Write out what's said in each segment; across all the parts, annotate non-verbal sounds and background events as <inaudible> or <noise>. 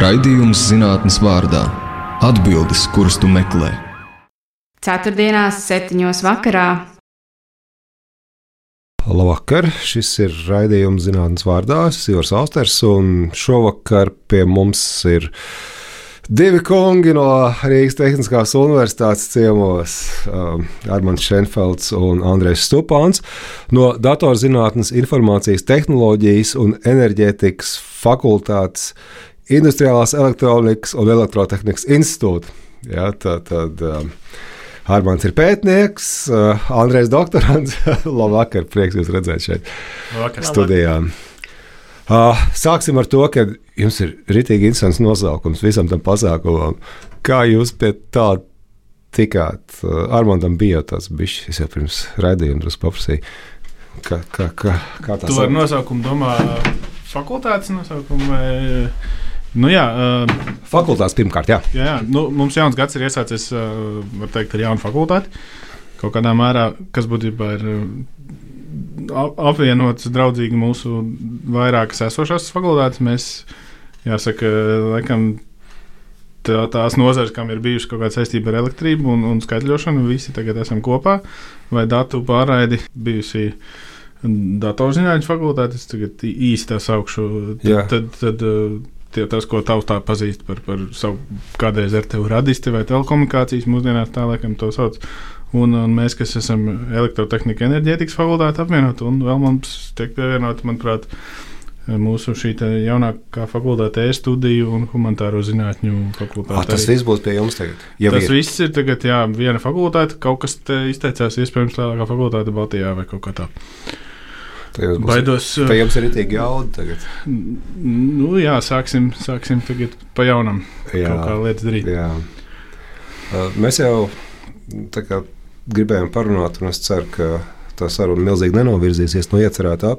Raidījums zinātnes vārdā - atbildes, kuras tu meklē. Ceturtdienās, septiņos vakarā. Labvakar! Šis ir raidījums zinātnes vārdā. Es esmu Ivars Austers, un šovakar pie mums ir divi kungi no Rīgas Tehniskās Universitātes ciemos um, - Armāns Šenfelds un Andrēs Stupāns no Datorzinātnes, informācijas tehnoloģijas un enerģētikas fakultātes Industriālās elektronikas un elektrotehnikas institūta. Ja, tad, tad, um, Armāns ir pētnieks, uh, Andrēs doktorants. <laughs> Labvakar, prieks jūs redzēt šeit Labvakar. studijā. Uh, sāksim ar to, ka jums ir rītīgi interesants nosaukums visam tam pasākumam. Kā jūs pie tā tikāt? Uh, Armānam bija tas bijis, es jau pirms raidījuma drusku paprasīju. Kā, kā, kā, kā tas Tu ar nosaukumu domā fakultātes nosaukumu vai? Nu jā, uh, Fakultātes pirmkārt, jā. jā, jā. Nu, mums jauns gads ir iesācies, uh, teikt, ar jaunu fakultāti. Kaut kādā mērā, kas būtībā ir uh, ap- apvienots draudzīgi mūsu vairākas esošās fakultātes. Mēs, jāsaka, laikam tā, tās nozares, kam ir bijusi kaut kāda saistība ar elektrību un, un skaitļošanu, visi tagad esam kopā. Vai datu pārraidi bijusi datorzinātņu fakultāte, es tagad ī- īsi tā saukšu. Tad, tad, tad tie, tas, ko tautā pazīst par, par savu kādreiz RTU radisti vai telekomunikācijas, mūsdienās tā laikam to sauc. Un, un mēs, kas esam elektrotehnika enerģētikas fakultāte apvienot, un vēl mums tiek pievienot, manuprāt, mūsu šī jaunākā fakultāte e-studiju un humanitāro zinātņu fakultāte. Ah, tas viss būs pie jums tagad. Jau Tas ir. viss ir tagad, jā, viena fakultāte. Kaut kas te izteicās, iespējams, lielākā fakultāte Baltijā vai kaut kā tā. Tā būs- Baidos. Tā jums ir rītīgi jauda tagad. Nu, jā, sāksim, sāksim tagad pa jaunam. Jā. Kaut kā lietas darīt. Jā. Uh, Mēs jau tā kā, gribējām parunāt, un es ceru, ka tā saruna milzīgi nenovirzīsies no iecerētā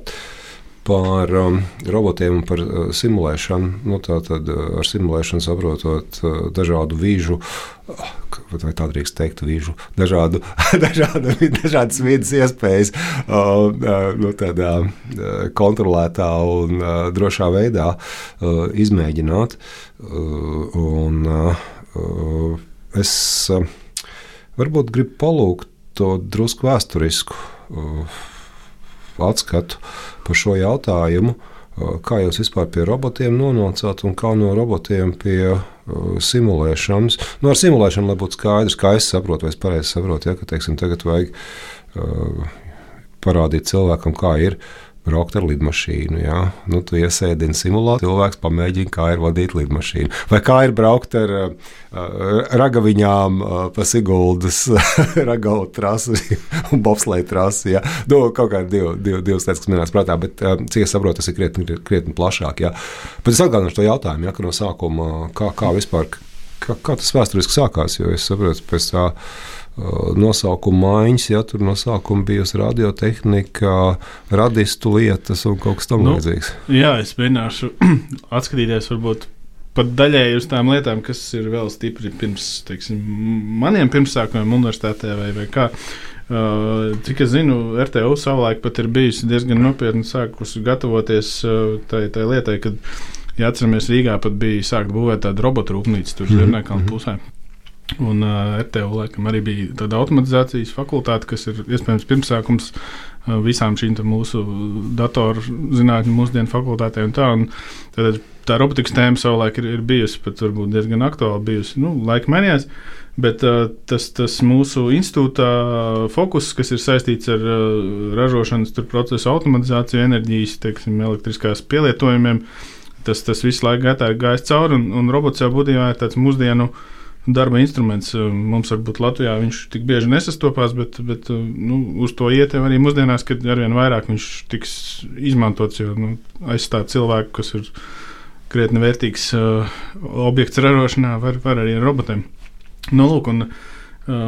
par um, robotiem un par uh, simulēšanu. Nu, tā tad uh, ar simulēšanu saprotot uh, dažādu vīžu, uh, vai tā drīkst teikt, vīžu, dažādu, <laughs> dažādu, dažādas vidas iespējas uh, uh, nu, tādā uh, kontrolētā un drošā veidā izmēģināt. Un, es varbūt gribu palūgt to drusku vēsturisku atskatu par šo jautājumu. Uh, Kā jūs vispār pie robotiem nonācāt un kā no robotiem pie uh, simulēšanas? Nu, ar simulēšanu, lai būtu skaidrs, kā es saprotu, vai es pareizi saprotu, ja, ka teiksim, tagad vajag uh, parādīt cilvēkam, kā ir braukt ar lidmašīnu. Ja? Nu, tu iesēdini simulāciju, cilvēks pamēģina, kā ir vadīt lidmašīnu. Vai kā ir braukt ar uh, ragaviņām uh, pa Siguldas <laughs> ragavu trasi un bobsleju trasi. Ja? Nu, kaut kā div, div, divas lietas, kas manās prātā, bet uh, cik es saprotu, tas ir krietni, krietni plašāk. Ja? Bet es atgādināšu to jautājumu, ja, ka no sākuma kā, kā vispār. Kā, kā tas vēsturiski sākās? Jo es saprotu, pēc tā uh, nosaukuma maiņas, ja tur no sākuma bijusi radiotehnika, radistu lietas un kaut kas tamlīdzīgs. Nu, jā, es mēģināšu <clears throat> atskatīties varbūt pat daļēji uz tām lietām, kas ir vēl stipri pirms teiksim, maniem pirmsākumiem universitātē vai, vai kā. Uh, cik es zinu, RTU savulaik pat ir bijusi diezgan nopietni sākusi gatavoties uh, tai, tai lietai, kad, ja atceramies, Rīgā pat bija sākta būvēt tāda robotu rūpnīca tur Zirnēkalna pusē. Un uh, RTU laikam arī bija tāda automatizācijas fakultāte, kas ir iespējams pirmsākums uh, visām šīm mūsu datorzinātņu mūsdienu fakultātēm. Tā, un tā robotikas tēma savulaik ir, ir bijusi pat varbūt diezgan aktuāla, bijusi nu, laika mainījās. Bet uh, tas, tas mūsu institūta fokus, kas ir saistīts ar uh, ražošanas procesu automatizāciju, enerģijas, teiksim, elektriskās pielietojumiem, tas, tas visu laiku gājis cauri, un, un robots jau būtībā ir tāds mūsdienu darba instruments. Uh, Mums varbūt Latvijā viņš tik bieži nesastopās, bet, bet uh, nu, uz to iet jau arī mūsdienās, kad arvien vairāk viņš tiks izmantots, jo nu, aizstāt cilvēku, kas ir krietni vērtīgs uh, objekts ražošanā, var, var arī ar robotiem. Nu, lūk, un, uh,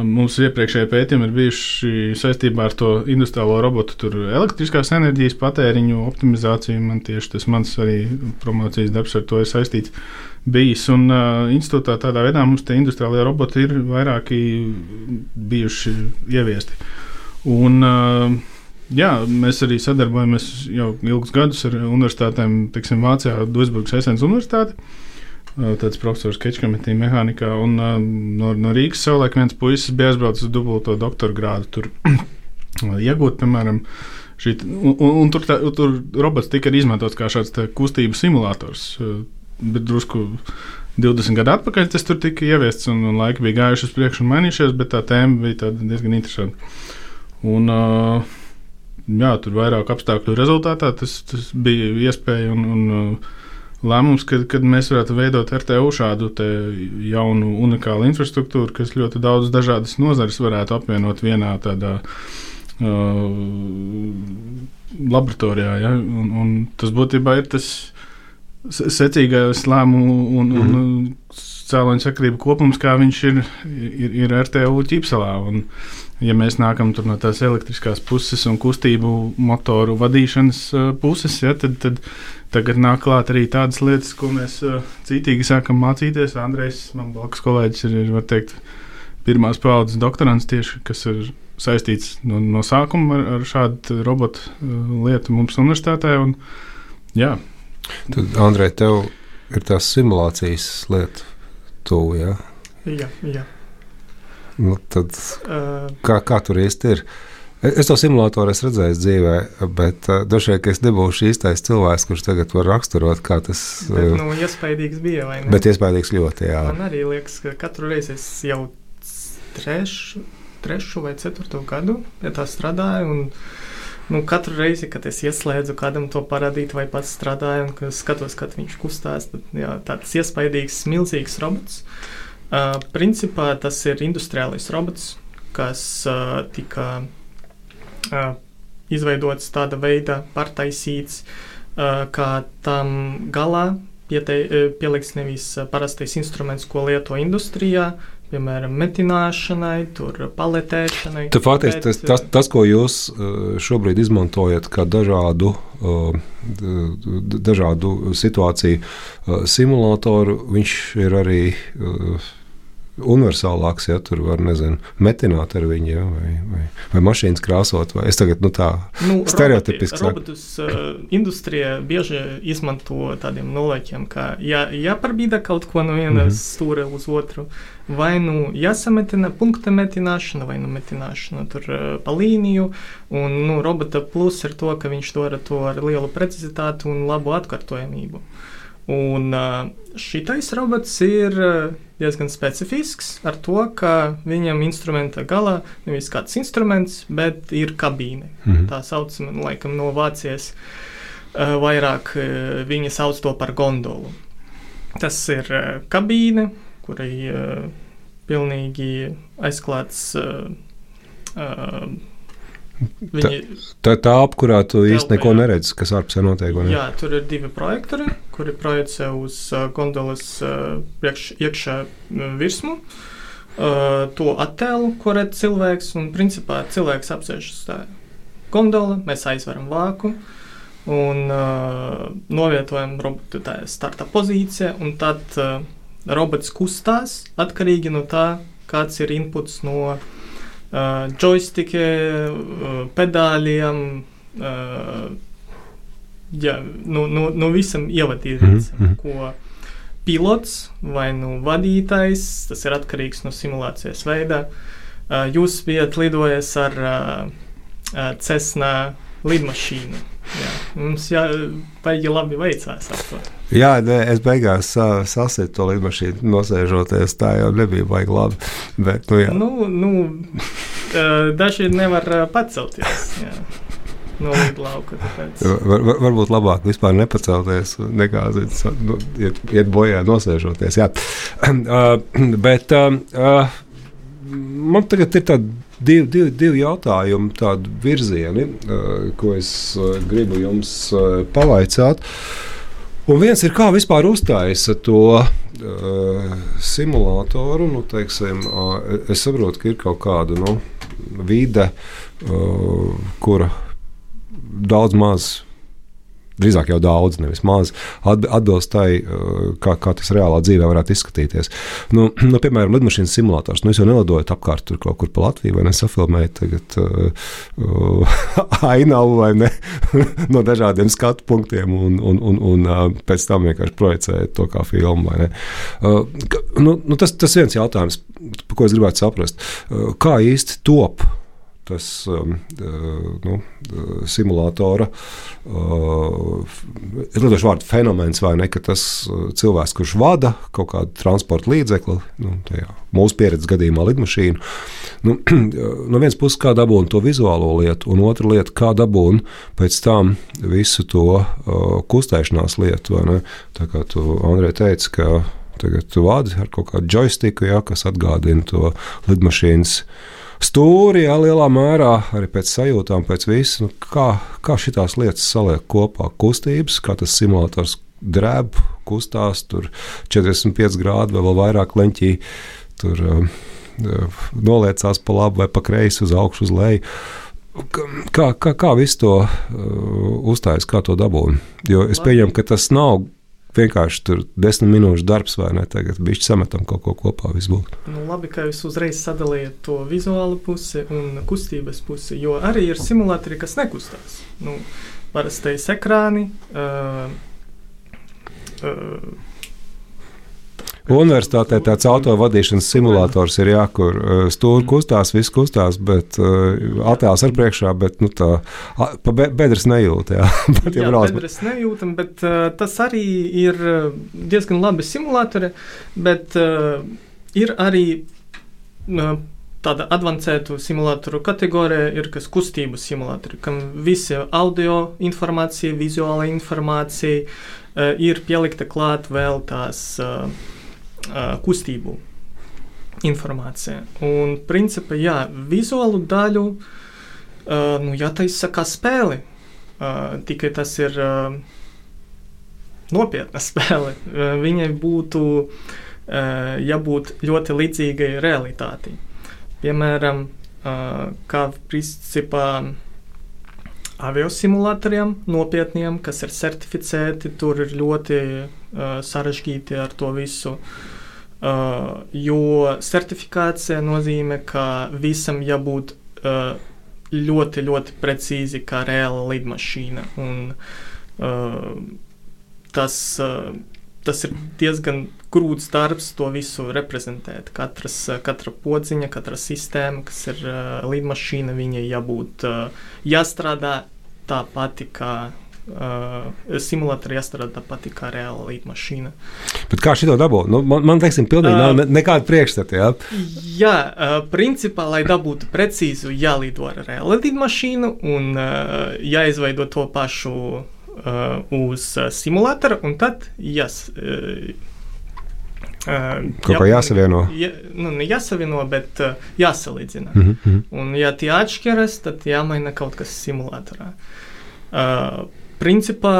mums iepriekšējie pētījumi ir bijuši saistībā ar to industriālo robotu, tur elektriskās enerģijas patēriņu optimizāciju. Man tieši tas mans arī promocijas darbs ar to ir saistīts. Bijis, un uh, institūtā tādā veidā mums tie industriālie roboti ir vairāki bijuši ieviesti. Un, uh, Jā, mēs arī sadarbojamies jau ilgus gadus ar universitātēm, teiksim, Vācijā, Duisburgas Esens Universitāti. tāds profesors Kečkametī mehānikā. Un, no, no Rīgas savulaik viens puisis bija aizbraucis dubulto doktora grādu tur <clears throat> iegūt, piemēram, šī, un, un, un tur, tā, tur robots tika izmantots kā šāds kustību simulators, bet drusku 20 gadu atpakaļ tas tur tika ieviests, un, un laika bija gājuši uz priekšu un mainījušies, bet tā tēma bija diezgan interesanta. Un, uh, jā, tur vairāk apstākļu rezultātā tas, tas bija iespēja un, un lēmums, kad, kad mēs varētu veidot RTU šādu jaunu, unikālu infrastruktūru, kas ļoti daudz dažādas nozares varētu apvienot vienā tādā. Uh, laboratorijā. Ja? Un, un tas būtībā ir tas secīgais lēmumu un, mm -hmm. un cēloņa sakrību kopums, kā viņš ir, ir, ir RTU ķipselā. Un, ja mēs nākam no tās elektriskās puses un kustību motoru vadīšanas uh, puses, ja, tad, tad tagad nāk klāt arī tādas lietas, ko mēs uh, cītīgi sākam mācīties. Andrejs, man blakus kolēģis, ir, ir var teikt, pirmās paudzes doktorants tieši, kas ir saistīts no, no sākuma ar, ar šādu robotu uh, lietu mums universitātē. Un, jā, Tad, Andrej, tev ir tās simulācijas lieta, tuvu. Ja? Jā, jā. Nu, tad, uh, kā, kā tur īsti ir? Es to simulātoru esmu redzējis dzīvē, bet uh, vien es nebūšu īstais cilvēks, kurš tagad var raksturot, kā tas ir. Uh, nu, iespaidīgs bija. Bet iespaidīgs ļoti, jā. Man arī liekas, ka katru reizi es jau trešu, trešu vai ceturto gadu pie tā strādāju. Un, nu, katru reizi, kad es ieslēdzu kādam to parādīt, vai pats strādāju, un skatos, kad viņš kustās, tad jā, tāds iespaidīgs, milzīgs robots. Uh, principā tas ir industriālais robots, kas uh, tika uh, izveidots tāda veida, pārtaisīts, uh, kā tam galā piete, pieliks nevis parastais instruments, ko lieto industrijā, piemēram, metināšanai, paletēšanai. Tā faktiski bet, tas, tas, tas, ko jūs uh, šobrīd izmantojat kā dažādu, uh, dažādu situāciju uh, simulātoru, viņš ir arī universālāks, ja tur var, nezinu, metināt ar viņu, ja, vai, vai, vai mašīnas krāsot, vai es tagad, nu tā, nu, stereotipiski saku. Robotus uh, industrijā bieži izmanto tādiem nolēķiem, ka ja, jāparbīda kaut ko no vienas mm -hmm. stūra uz otru, vai nu jāsametina punkta metināšana, vai nu metināšana tur uh, pa līniju, un, nu, robota plus ir to, ka viņš dara to ar lielu precizitāti un labu atkārtojamību. Un šitais robots ir diezgan specifisks ar to, ka viņam instrumenta galā nevis kāds instruments, bet ir kabīne. -hmm. Tā saucama, nu, laikam, no Vācijas vairāk viņi sauc to par gondolu. Tas ir kabīne, kurai pilnīgi aizklāts. Viņi tā ir tā, kurā tu īsti neko neredzi, kas ārpusē notiek. Ne? Jā, tur ir divi projektori, kuri projicē uz uh, gondolas uh, priekš, iekšā uh, virsmu. Uh, to attēlu, ko redz cilvēks, un principā cilvēks apsēžas uz tā gondola, mēs aizveram vāku un uh, novietojam robotu tajā starta pozīcijā, un tad uh, robots kustās atkarīgi no tā, kāds ir inputs no uh, joystiki, uh, pedāļiem, uh, jā, no, no, no visam ievadījumam, mm -hmm. ko pilots vai nu vadītājs, tas ir atkarīgs no simulācijas veida. Uh, jūs bijat lidojis ar uh, Cessna lidmašīnu. Jā, mums jā, baigi labi veicās ar to. Jā, ne, es beigās uh, sasitu to lidmašīnu, nosēžoties. Tā jau nebija baigi labi. Bet, nu, jā. nu, nu, <laughs> daži nevar pacelties. Jā. No lauka, var, var, varbūt labāk vispār nepacelties, nekā nu, iet, iet bojā nosēžoties. Uh, <clears throat> <clears throat> bet uh, man tagad ir tāda divi, divi, divi jautājumi, tādi virzieni, uh, ko es uh, gribu jums uh, pavaicāt. Un viens ir, kā vispār uztaisa to uh, simulātoru. Nu, teiksim, uh, es saprotu, ka ir kaut kāda nu, vide, uh, kura daudz maz drīzāk jau daudz, nevis maz, atbilst tai, kā, kā tas reālā dzīvē varētu izskatīties. Nu, <clears throat> nu, piemēram, lidmašīnas simulators. Nu, es jau nelidoju apkārt tur kaut kur pa Latviju, vai nesafilmēju tagad uh, uh, <laughs> ainavu vai ne <laughs> no dažādiem skatu punktiem, un, un, un, un uh, pēc tam vienkārši projicēju to kā filmu. Uh, nu, nu, tas, tas viens jautājums, ko es gribētu saprast. Uh, kā īsti top? Tas um, uh, nu, uh, simulātora uh, ir lietošu vārdu fenomens, vai ne? Ka tas cilvēks, kurš vada kaut kādu transporta līdzekli, nu, tajā, mūsu pieredzes gadījumā lidmašīnu, nu, <clears throat> no vienas puses kā dabūt to vizuālo lietu, un otra lieta, kā dabūt pēc tam visu to uh, kustēšanās lietu. Tā kā tu, Andrej, teici, ka tagad tu vadi ar kaut kādu joystiku, ja, kas atgādina to lidmašīnas stūri, jā, lielā mērā arī pēc sajūtām, pēc visa. Nu, kā kā šīs lietas saliek kopā? Kustības, kā tas simulators drēb, kustās, tur 45 grādi vai vēl vairāk leņķī. Tur um, uh, noliecās pa labi vai pa kreisi, uz augšu, uz leju. Kā, kā, kā visu to uh, uzstājas, kā to dabūt? Jo es pieņemu, ka tas nav vienkārši tur desmit minūšu darbs, vai ne? Tagad bija sametam kaut ko kopā. Nu, labi, ka jūs uzreiz sadalījāt to vizuālu pusi un kustības pusi, jo arī ir simulatori, kas nekustās. Nu, Parastais ekrāni. Uh, uh, Universitātē tāds autovadīšanas simulators ir, jā, kur uh, stūri kustās, viss kustās, bet uh, attēls ar priekšā, bet nu, tā pa bedres nejūt. Jā, <laughs> bet, jā bedres nejūtam, bet uh, tas arī ir diezgan labi simulatori, bet ir arī. Tāda avansētu simulatoru kategorija ir kas kustību simulatori, kam visa audio informācija, vizuāla informācija ir pielikta klāt vēl tās uh, kustību informācija. Un, principā, jā, vizuālu daļu uh, nu, jātaisa kā spēle. Uh, tikai tas ir uh, nopietna <laughs> spēle. Uh, viņai būtu uh, jābūt ļoti līdzīgai realitātei. Piemēram, uh, kā principā aviosimulatoriem, nopietniem, kas ir certificēti, tur ir ļoti uh, sarežģīti ar to visu. Uh, jo certifikācija nozīmē, ka visam jābūt uh, ļoti, ļoti precīzi kā reāla lidmašīna. Un, uh, tas, uh, tas ir diezgan grūts darbs to visu reprezentēt. Katras, katra podziņa, katra sistēma, kas ir uh, lidmašīna, viņai jābūt uh, jāstrādā tā pati kā Uh, simulatorā jāstrādā tāpat kā reāla līnija. Bet kā šī to dabūt? Nu, man, man teiksim, pilnīgi uh, nav nekāda priekšstata. Jā, jā uh, principā, lai dabūtu precīzu, jālido ar reālu līniju un uh, jāizveido to pašu uh, uz uh, simulatora, un tad jās. Uh, Uh, Kaut kā jāsavieno. Jā, nu, ne jāsavieno, bet uh, jāsalīdzina. Mm -hmm. Un, ja tie atšķiras, tad jāmaina kaut kas simulatorā. Uh, principā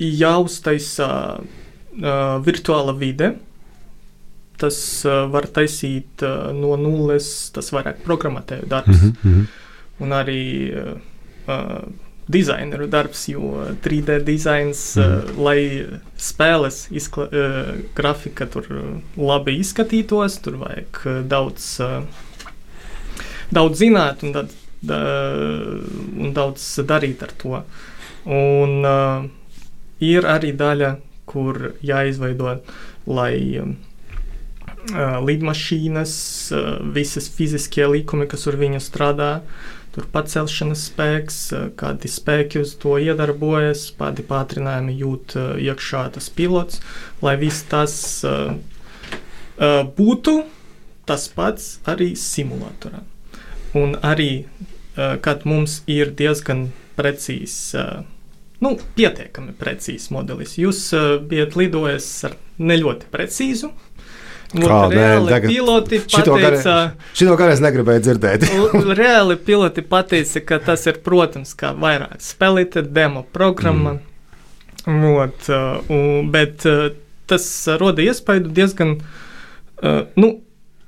jāuztaisa uh, virtuāla vide. Tas uh, var taisīt uh, no nulles, tas vairāk programmatēju darbs. Mm -hmm. Un arī uh, dizaineru darbs, jo 3D dizains, mm. uh, lai spēles izkla, uh, grafika tur labi izskatītos, tur vajag daudz, uh, daudz zināt un tad un daudz darīt ar to. Un uh, ir arī daļa, kur jāizveido, lai uh, lidmašīnas, uh, visas fiziskie likumi, kas ar viņu strādā, tur pacelšanas spēks, uh, kādi spēki uz to iedarbojas, kādi pātrinājumi jūt uh, iekšā tas pilots, lai viss tas uh, uh, būtu tas pats arī simulatorā. Un arī kad mums ir diezgan precīzs, eh, nu, pietiekami precīzs modelis. Jūs eh, bijat lidojis ar ne ļoti precīzu. Kā, reāli nē, piloti pateica, šito gan es negribēju dzirdēt. <laughs> reāli piloti pateica, ka tas ir, protams, kā vairāk spēlīta demo programma. Mm. Uh, bet tas roda iespaidu diezgan, uh, nu,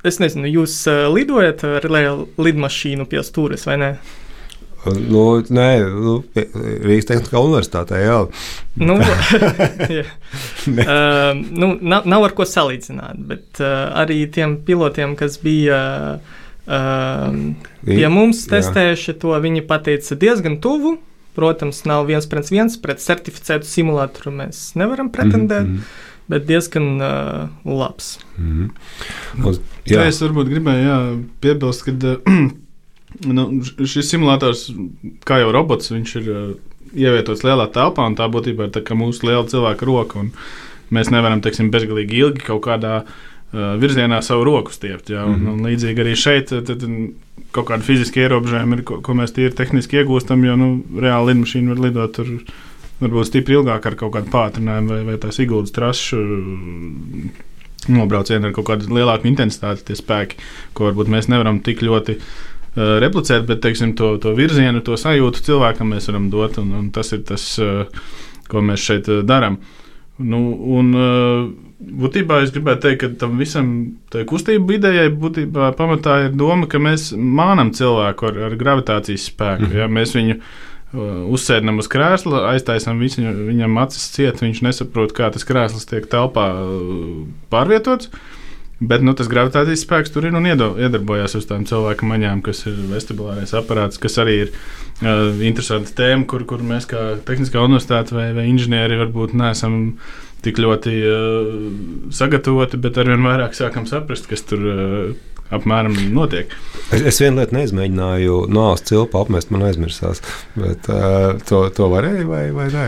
Es nezinu, jūs uh, lidojat ar lidmašīnu pie stūres vai ne? Nu, nē, nu, Rīgas Tehniskā universitātē jau. Nu, <laughs> uh, nu, nav, nav ar ko salīdzināt, bet uh, arī tiem pilotiem, kas bija uh, pie mums testējuši to, viņi pateica diezgan tuvu. Protams, nav viens pret viens, pret certificētu simulātoru mēs nevaram pretendēt. Mm -hmm bet diezgan uh, labs. Mm -hmm. Jā. es varbūt gribēju jā, piebilst, ka uh, <clears throat> nu, šis simulators, kā jau robots, viņš ir uh, ievietots lielā telpā, un tā būtībā ir tā mūsu liela cilvēka roka. Mēs nevaram, teiksim, bezgalīgi ilgi kaut kādā uh, virzienā savu roku stiept. Jā, un, mm -hmm. un līdzīgi arī šeit tad, tad, kaut kāda fiziska ierobežojuma ir, ko, ko mēs tīri tehniski iegūstam, jo nu, reāli lidmašīna var lidot tur varbūt stipri ilgāk ar kaut kādu pātrinājumu vai, vai tās ieguldītas trašu nobraucienu ar kaut kādu lielāku intensitāti, tie spēki, ko varbūt mēs nevaram tik ļoti uh, replicēt, bet teiksim, to, to virzienu, to sajūtu cilvēkam mēs varam dot, un, un tas ir tas, uh, ko mēs šeit uh, darām. Nu, un, uh, būtībā es gribētu teikt, ka tam visam kustību idejai būtībā pamatā ir doma, ka mēs mānam cilvēku ar, ar gravitācijas spēku. Mm ja? Mēs viņu uzsēdam uz krēsla, aiztaisām viņu, viņam acis ciet, viņš nesaprot, kā tas krēsls tiek telpā pārvietots. Bet nu, tas gravitācijas spēks tur ir un iedarbojas uz tām cilvēku maņām, kas ir vestibulārais aparāts, kas arī ir uh, interesanta tēma, kur, kur mēs kā tehniskā universitāte vai, vai inženieri varbūt neesam tik ļoti uh, sagatavoti, bet arvien vairāk sākam saprast, kas tur uh, apmēram notiek. Es, es vienu lietu neizmēģināju, no ālas cilpa apmest, man aizmirsās. Bet, uh, to, to varēja vai, vai nē?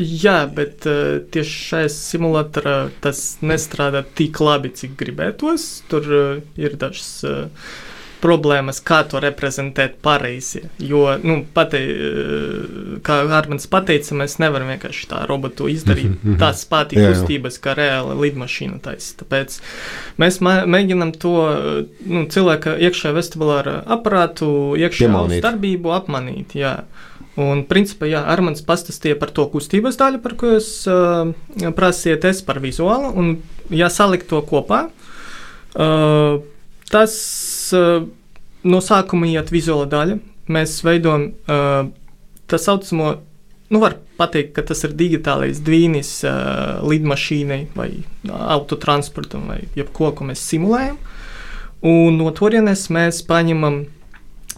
Jā, bet uh, tieši šajā simulatorā tas nestrādā tik labi, cik gribētos. Tur uh, ir dažs. Uh, problēmas, kā to reprezentēt pareizi. Jo, nu, pati, eh, kā Hārmans teica, mēs nevaram vienkārši tā robotu izdarīt mm -hmm. tās pati kustības, kā reāla lidmašīna taisa. Tāpēc mēs mēģinam to nu, cilvēka iekšējā vestibulāra aparātu, iekšējā darbību apmanīt. Jā. Un, principā, jā, Armāns pastāstīja par to kustības daļu, par ko jūs uh, prasiet, es par vizuālu, un ja salikt to kopā, uh, Tas uh, no sākuma iet vizuāla daļa. Mēs veidojam uh, tā saucamo, nu, var teikt, ka tas ir digitālais dvīnis uh, lidmašīnai vai autotransportam vai jebko, ko mēs simulējam. Un no turienes mēs paņemam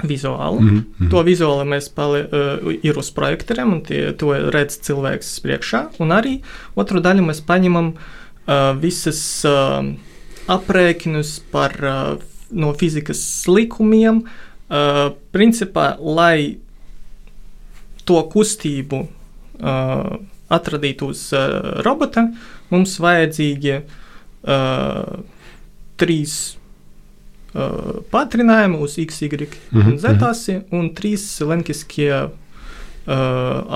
vizuāli. Mm -hmm. To vizuāli mēs pali, uh, ir uz projektoriem, un tie, to redz cilvēks priekšā. Un arī otru daļu mēs paņemam uh, visas. Uh, aprēķinus par no fizikas likumiem, principā, lai to kustību atradītu uz robota, mums vajadzīgi trīs uh, pātrinājumi uz x, y un z asi un trīs lenkiskie uh,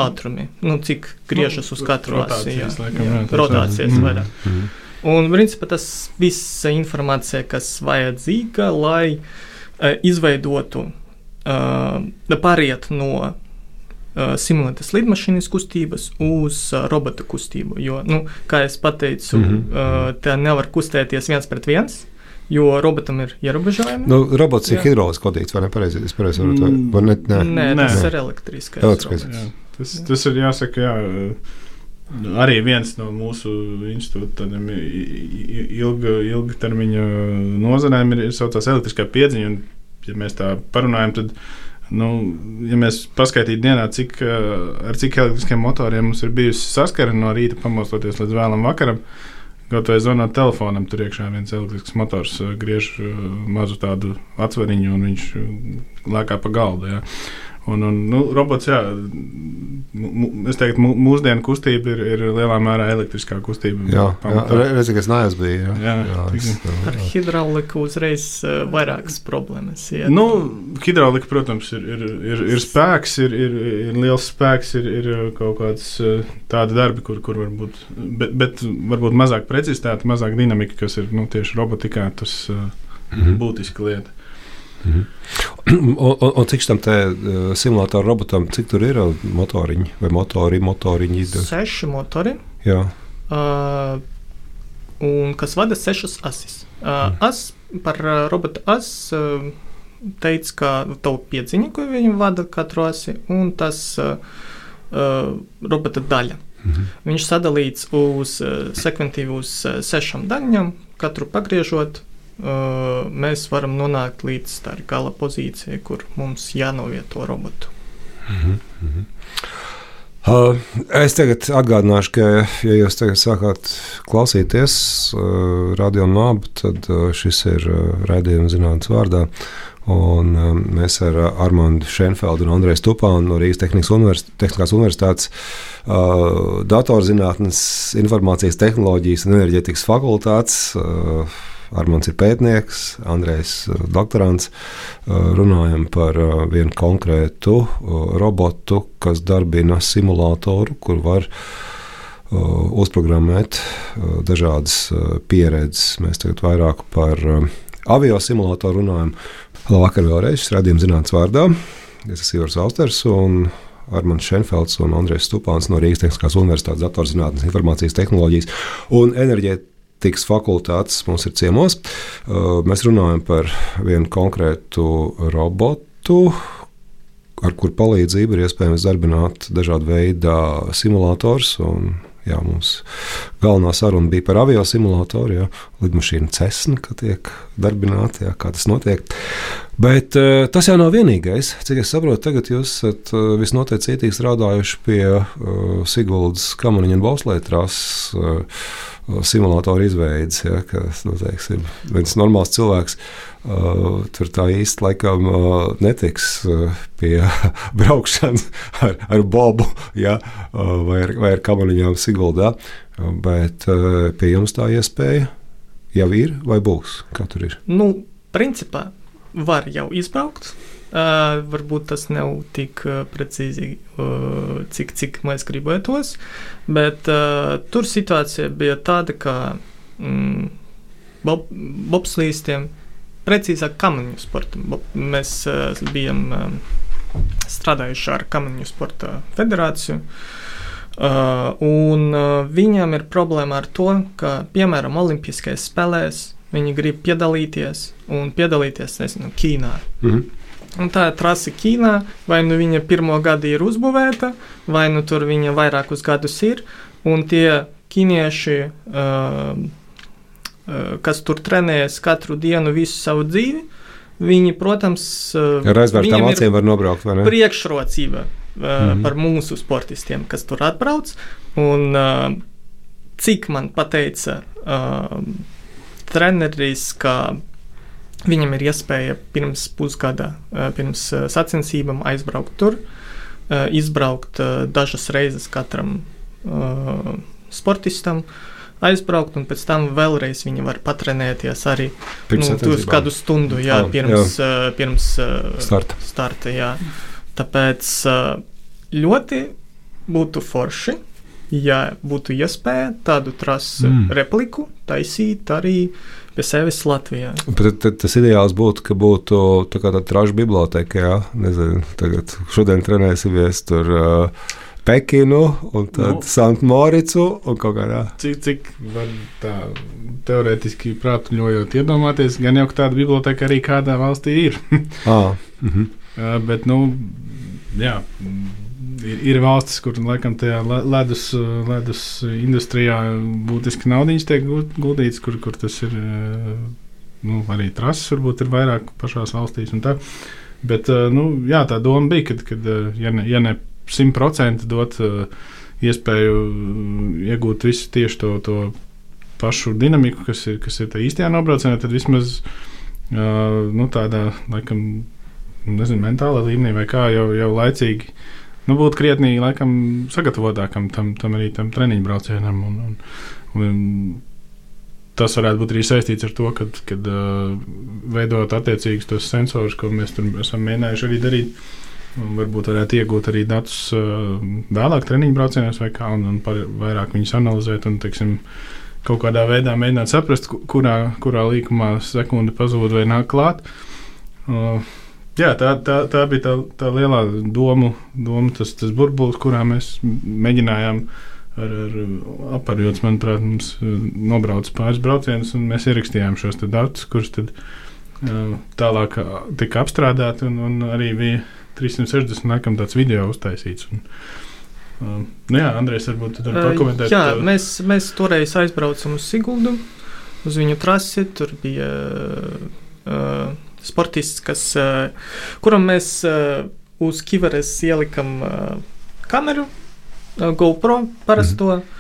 ātrumi. Nu, cik griežas uz katru asi. Jā, jā, rotācijas vairāk. Mm -hmm. Un, principā, tas viss informācija, kas vajadzīga, lai uh, izveidotu, uh, pāriet no uh, simulētas lidmašīnas kustības uz robota kustību. Jo, nu, kā jau teicu, mm -hmm. tā nevar kustēties viens pret viens. Jo robotam ir ierobežojumi. Nu, robots ir hidroliski kodīts, vai ne? Pareizi, es pareizi to. Vai ne? Nē, nē, nē, tas ir elektriskais. elektriskais. Tas, tas ir jāsaka, jā. Arī viens no mūsu institūta ilga, ilgtermiņa nozarēm ir, ir saucās elektriskā piedziņa. Un, ja mēs tā parunājam, tad, nu, ja mēs paskaitītu dienā, cik, ar cik elektriskiem motoriem mums ir bijusi saskara no rīta pamostoties līdz vēlam vakaram, kaut vai zvanot telefonam, tur iekšā viens elektrisks motors griež mazu tādu atsvariņu un viņš lēkā pa galdu. Jā. Un, un, nu, robots, jā, es teiktu, mūsdienu kustība ir, ir lielā mērā elektriskā kustība. Jā, reizē, kas nājās bija. Jā, jā, jā, es, jā. Ar hidrauliku uzreiz uh, vairākas problēmas. Jā. Nu, hidraulika, protams, ir, ir, ir, ir spēks, ir, ir, ir liels spēks, ir, ir kaut kāds uh, tādi darbi, kur, kur varbūt, bet, bet varbūt mazāk precizitāte, mazāk dinamika, kas ir nu, tieši robotikā, tas uh, mm -hmm. būtiska lieta. -hmm. <clears throat> un, un, un cik tam uh, simulātoru robotam, cik tur ir motoriņi vai motori, motoriņi? Seši motori. Jā. Uh, un kas vada sešas asis. Uh, mm. As par robota as. Uh, teica, ka to piedziņa, ko viņi vada katru asi, un tas uh, robota daļa. Mhm. Viņš sadalīts uz uh, sekventīvu uz uh, sešām daļām, katru pagriežot. Uh, mēs varam nonākt līdz tā gala pozīcijai, kur mums jānovieto robotu. Mhm. Mhm. Uh, es tagad atgādināšu, ka, ja jūs tagad sākāt klausīties uh, radio nābu, tad uh, šis ir raidījums zinātnes vārdā. Un, mēs ar Armānu Šenfeldu un Andreju Stupānu no Rīgas Universitātes, Tehniskās Universitātes datorzinātnes, informācijas tehnoloģijas un enerģētikas fakultātes. Uh, Armāns ir pētnieks, Andrejs uh, doktorants. Uh, runājam par uh, vienu konkrētu robotu, kas darbina simulātoru, kur var uzprogrammēt dažādas pieredzes. Mēs tagad vairāk par avio simulātoru runājam. Labvakar vēlreiz, radījuma zinātnes vārdā. Es esmu Ivars Austers un Armāns Šenfelds un Andrēs Stupāns no Rīgas Tehniskās Universitātes datorzinātnes, informācijas tehnoloģijas un enerģētikas Tiks fakultātes mums ir ciemos. Uh, mēs runājam par vienu konkrētu robotu, ar kuru palīdzību ir iespējams darbināt dažādu veidu simulators. Jā, mums galvenā saruna bija par avio simulatoru, jā, lidmašīnu cesnu, ka tiek darbināta, jā, kā tas notiek. Bet uh, tas jau nav vienīgais. Cik es saprotu, tagad jūs esat uh, visnotaļ cietīgi strādājuši pie uh, Siguldas Kamaniņa un Bauslētras. Uh, simulātoru izveids. Ja, ka, nu, teiksim, viens normāls cilvēks uh, tur tā īsti laikam uh, netiks uh, pie braukšanas ar, ar bobu ja, uh, vai, ar, vai ar kamaniņām Siguldā, uh, bet uh, pie jums tā iespēja jau ir vai būs? Kā tur ir? Nu, principā var jau izbraukt. Uh, varbūt tas nav tik uh, precīzi, uh, cik, cik mēs gribētos, bet uh, tur situācija bija tāda, ka mm, bob, bobslīstiem, precīzāk kamaniņu sportam, bob, mēs uh, bijām uh, strādājuši ar kamaniņu sporta federāciju. Uh, un uh, viņam ir problēma ar to, ka, piemēram, Olimpiskajās spēlēs viņi grib piedalīties un piedalīties, nezinu, Ķīnā. Mm -hmm. Un tā ir trase Ķīnā, vai nu viņa pirmo gadu ir uzbūvēta, vai nu tur viņa vairākus gadus ir. Un tie ķīnieši, uh, uh, kas tur trenējas katru dienu visu savu dzīvi, viņi, protams, uh, ar aizvērtām acīm var nobraukt. Priekšrocība -hmm. par mūsu sportistiem, kas tur atbrauc. Un, uh, cik man pateica uh, treneris, ka Viņam ir iespēja pirms pusgada, pirms sacensībām aizbraukt tur, izbraukt dažas reizes katram sportistam. Aizbraukt, un pēc tam vēlreiz viņi var patrenēties arī pirms nu, kādu stundu jā, oh, pirms, jā. pirms starta. starta jā. Tāpēc ļoti būtu forši, ja būtu iespēja tādu trasu mm. repliku taisīt arī pie sevis Latvijā. Bet tad, tas ideāls būtu, ka būtu tā kā tāda traša biblioteka, jā, nezinu, tagad šodien trenēsimies tur. Uh, Pekinu, un tad nu, Sanktmoricu un kaut kādā. Cik, cik var tā teorētiski prātuļojot iedomāties, gan jau tāda biblioteka arī kādā valstī ir. ah, mm -hmm. uh, bet, nu, jā ir, ir valstis, kur laikam tajā ledus, ledus industrijā būtiski naudiņas tiek guldīts, kur, kur tas ir nu, arī trases, varbūt ir vairāk pašās valstīs. Bet nu, jā, tā doma bija, ka, kad, ja ne, ja ne 100% dot iespēju iegūt visu tieši to, to pašu dinamiku, kas ir, kas ir tā īstajā nobraucienā, tad vismaz nu, tādā, laikam, nezinu, mentālā līmenī vai kā jau, jau laicīgi nu, būt krietni laikam, sagatavotākam tam, tam arī tam treniņu braucienam. Un, un, un, tas varētu būt arī saistīts ar to, ka, kad uh, veidot attiecīgus tos sensorus, ko mēs tur esam mēģinājuši arī darīt. Varbūt varētu iegūt arī datus uh, vēlāk, treniņu braucienos, vai kā, un, un par, vairāk viņus analizēt. Un, teiksim, kaut kādā veidā mēģināt saprast, kurā, kurā līkumā sekunde pazūd vai nāk klāt. Uh, Jā, tā, tā, tā bija tā, tā lielā doma, doma tas, tas burbulis, kurā mēs mēģinājām ar, ar aparātu, manuprāt, mums eh, nobrauc pāris braucienus, un mēs ierakstījām šos datus, kurus tad uh, tālāk tika apstrādāti, un, un arī bija 360 laikam tāds video uztaisīts. Un, uh, nu jā, Andrejs, varbūt tu vari pakomentēt. Jā, uh, mēs, mēs toreiz aizbraucam uz Siguldu, uz viņu trasi. Tur bija uh, sportists, kas, uh, kuram mēs uh, uz Kiveres ielikam uh, kameru, GoPro parasto, mm -hmm.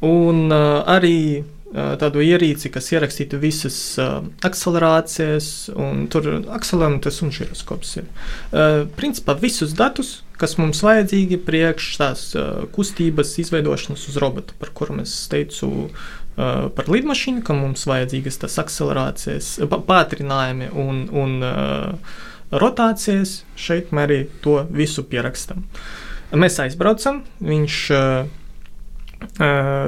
un arī tādu ierīci, kas ierakstītu visas uh, akcelerācijas, un tur akcelerometrs un žiroskops ir. Uh, principā visus datus, kas mums vajadzīgi priekš tās uh, kustības izveidošanas uz robota, par kuru es teicu par lidmašīnu, ka mums vajadzīgas tās akcelerācijas, pātrinājumi un, un uh, rotācijas. Šeit mēs arī to visu pierakstam. Mēs aizbraucam, viņš uh,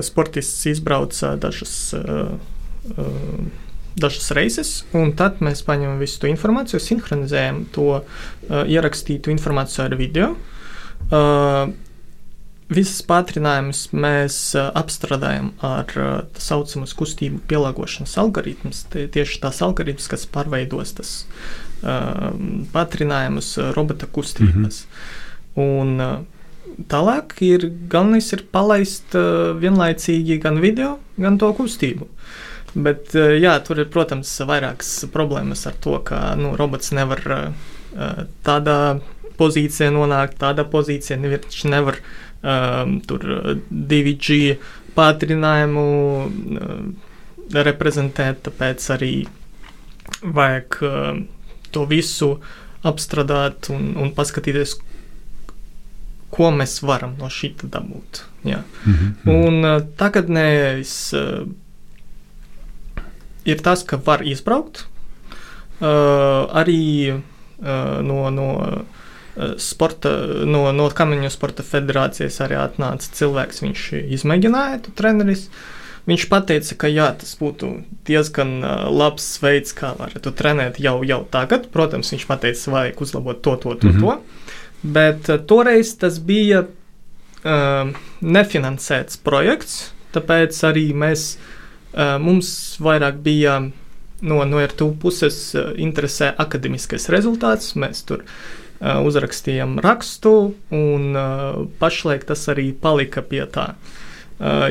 sportists izbrauca dažas, dažas reizes, un tad mēs paņemam visu to informāciju, sinhronizējam to ierakstītu informāciju ar video. Visas pātrinājumus mēs apstrādājam ar tā saucamu kustību pielāgošanas algoritmus. Tieši tās algoritmas, kas pārveidos tas pātrinājumus robota kustības. Mm -hmm. Un Tālāk ir galvenais ir palaist uh, vienlaicīgi gan video, gan to kustību. Bet, uh, jā, tur ir, protams, vairākas problēmas ar to, ka nu, robots nevar uh, tādā pozīcijā nonākt, tādā pozīcijā viņš nevar um, tur 2G pātrinājumu uh, reprezentēt, tāpēc arī vajag uh, to visu apstrādāt un, un paskatīties, ko mēs varam no šī dabūt. Jā. Mm -hmm. Un uh, tagadnējais uh, ir tas, ka var izbraukt uh, arī uh, no. no sporta, no, no Kameņu sporta federācijas arī atnāca cilvēks. Viņš izmēģināja to treneris. Viņš teica, ka jā, tas būtu diezgan labs veids, kā varētu trenēt jau, jau tagad. Protams, viņš teica, vajag uzlabot to, to, to. Mm -hmm. to. Bet uh, toreiz tas bija uh, nefinansēts projekts, tāpēc arī mēs, uh, mums vairāk bija no, no RTU puses interesē akademiskais rezultāts. Mēs tur uh, uzrakstījām rakstu, un pašlaik tas arī palika pie tā.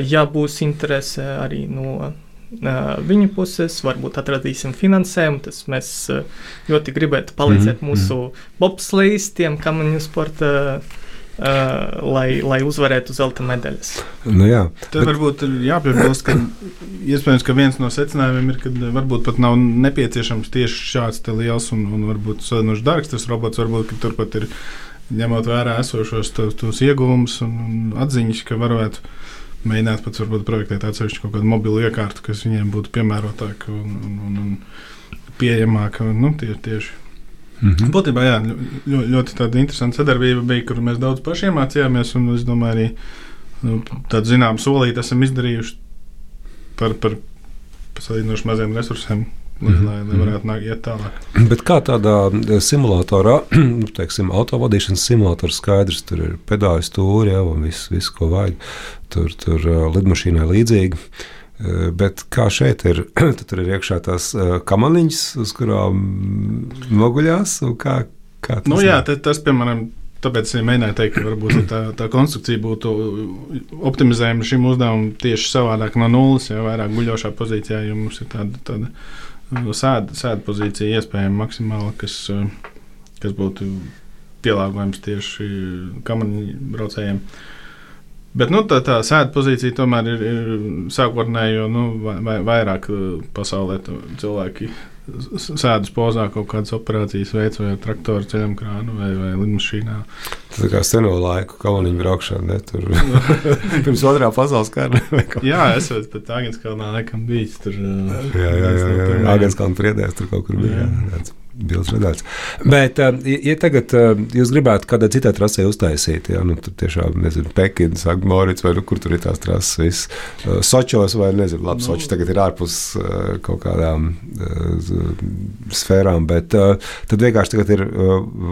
Ja būs interese arī no viņu puses, varbūt atradīsim finansējumu. Tas mēs ļoti gribētu palīdzēt mm -hmm. mūsu bobslēgstiem, kamaņu sporta. Uh, lai, lai uzvarētu zelta medaļas. Nu, jā, Tad bet... varbūt ir jāpiebilst, ka iespējams, ka viens no secinājumiem ir, ka varbūt pat nav nepieciešams tieši šāds liels un, un varbūt sadunošs dārgs tas robots. Varbūt turpat ir ņemot vērā esošos tos, tos ieguvumus un, un atziņas, ka varētu mēģināt pat varbūt projektēt atsevišķu kaut kādu mobilu iekārtu, kas viņiem būtu piemērotāka un, un, un, un pieejamāka. Nu, tie, tieši. -hmm. Būtībā jā, ļoti, ļoti interesanta sadarbība bija, kur mēs daudz pašiem mācījāmies. Es domāju, arī nu, tādu zināmu solīti esam izdarījuši par, par salīdzinoši maziem resursiem, lai, mm -hmm. lai, varētu nāk, iet tālāk. Bet kā tādā eh, simulatorā, <clears throat> nu, teiksim, autovadīšanas simulātorā skaidrs, tur ir pedāļu stūri ja, un viss, viss, ko vajag. Tur, tur uh, lidmašīnai līdzīgi. Uh, bet kā šeit ir, <clears throat> tur ir iekšā tās uh, kamaniņas, uz kurām noguļās. Kā, kā tas nu, jā, tas, piemēram, Tāpēc es mēģināju teikt, ka varbūt tā, tā konstrukcija būtu optimizējama šim uzdevumam tieši savādāk no nulles, jau vairāk guļošā pozīcijā, jo mums ir tāda, tāda sēda, sēda pozīcija iespējama maksimāli, kas, kas būtu pielāgojams tieši kamaniņu braucējiem. Bet nu, tā, tā sēda pozīcija tomēr ir, ir sākotnēji, jo nu, vai, vairāk pasaulē cilvēki sēdus pozā kaut kādas operācijas veids, vai traktoru ceļam krānu vai, vai lidmašīnā. Tas kā seno laiku kalniņu braukšana, ne tur <laughs> pirms otrā pasaules kara. jā, es esmu pat Agenskalnā laikam bijis tur. jā, jā, jā, jā, jā. Agenskalnā priedēs tur kaut kur bija. Jā. Jā, bildes redzēts. Bet, eh, ja tagad eh, jūs gribētu kādai citai trasē uztaisīt, ja nu, tur tiešām, nezinu, Pekina, Sagmorits vai nu, kur tur ir tās trases, viss eh, Sočos vai, nezinu, labi, nu. Soči tagad ir ārpus kaut kādām sfērām, bet tad vienkārši tagad ir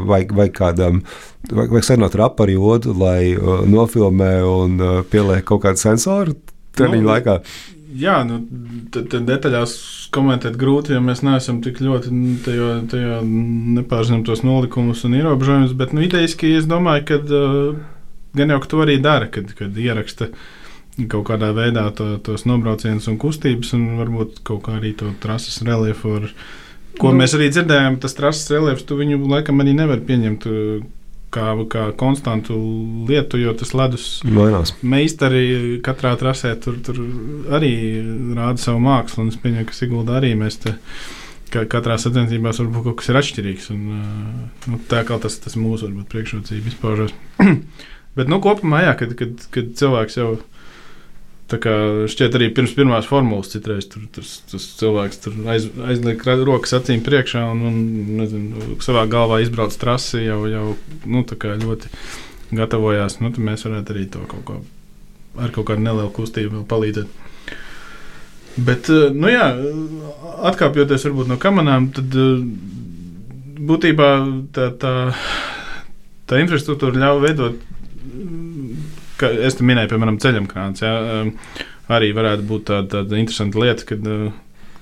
vajag, vajag kādam, vajag, vajag sarunāt ar aparjodu, lai nofilmē un pieliek kaut kādu sensoru treniņu nu, laikā. Jā, nu, detaļās komentēt grūti, jo mēs neesam tik ļoti tajā, tajā nepārzinām tos nolikumus un ierobežojumus. Bet nu, idejaski es domāju, ka uh, gan jau ka to arī dara, kad, kad ieraksta kaut kādā veidā to, tos nobraucienus un kustības, un varbūt kaut kā arī to trases reliefu. Ar, ko nu, mēs arī dzirdējām, tas trases reliefs, tu viņu laikam arī nevar pieņemt. Uh, kā, kā konstantu lietu, jo tas ledus mainās. Meistari katrā trasē tur, tur arī rāda savu mākslu, un es pieņemu, ka Sigulda arī mēs te. Katrā sacensībā varbūt kaut kas ir atšķirīgs. Un, nu, tā kā tas, tas mūsu priekšrocība izpaužas. <clears throat> Bet nu, kopumā, jā, kad, kad, kad cilvēks jau ir Tā kā šķiet, arī pirms pirmās formulas citreiz tur, tas, tas cilvēks tur aiz, aizliek rokas acīm priekšā un, un nezinu, savā galvā izbrauc trasi jau, jau nu, ļoti gatavojās. Nu, mēs varētu arī to kaut ko ar kaut kādu nelielu kustību palīdzēt. Bet, eh, nu jā, atkāpjoties varbūt no kamerām, tad eh, būtībā tā, tā, tā infrastruktūra ļauj veidot ka es te minēju, piemēram, ceļamkrāns. Ja, um, arī varētu būt tāda, tāda interesanta lieta, kad uh,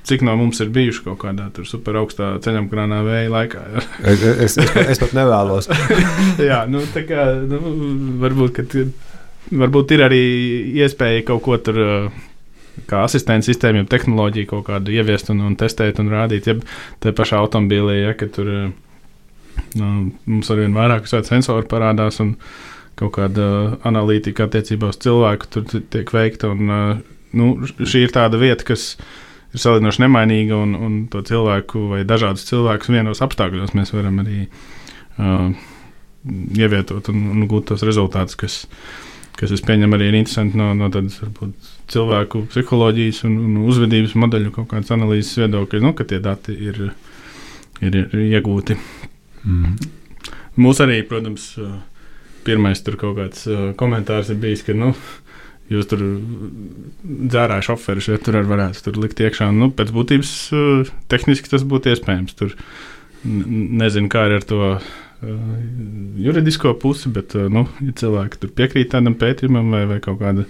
cik no mums ir bijuši kaut kādā super augstā ceļamkrānā vēja laikā. Ja. <laughs> Es, es, es, es pat nevēlos. <laughs> Jā, nu, tā kā nu, varbūt, kad, varbūt ir arī iespēja kaut ko tur. Uh, kā asistenta sistēma, jau tehnoloģija kaut kādu ieviest un, un testēt un rādīt. Ja tā pašā automobīlī, ja tur uh, nu, mums ar vien vairāk sensoru parādās, un, kaut kāda analītika attiecībā uz cilvēku tur tiek veikta. Un, nu, šī ir tāda vieta, kas ir salīdzinoši nemainīga, un, un to cilvēku vai dažādus cilvēkus vienos apstākļos mēs varam arī uh, ievietot un, un gūt tos rezultātus, kas, kas es pieņemu arī ir interesanti no, no tādas varbūt, cilvēku psiholoģijas un, un uzvedības modeļu kaut kādas analīzes viedokļa, nu, ka tie dati ir, ir, ir iegūti. Mm. Mūs arī, protams, uh, pirmais tur kaut kāds uh, komentārs ir bijis, ka, nu, jūs tur dzērāju šoferis, ja tur varētu tur likt iekšā. Nu, pēc būtības uh, tehniski tas būtu iespējams. Tur nezinu, kā ar to uh, juridisko pusi, bet, uh, nu, ja cilvēki tur piekrīt tādam pētījumam vai, vai kaut kāda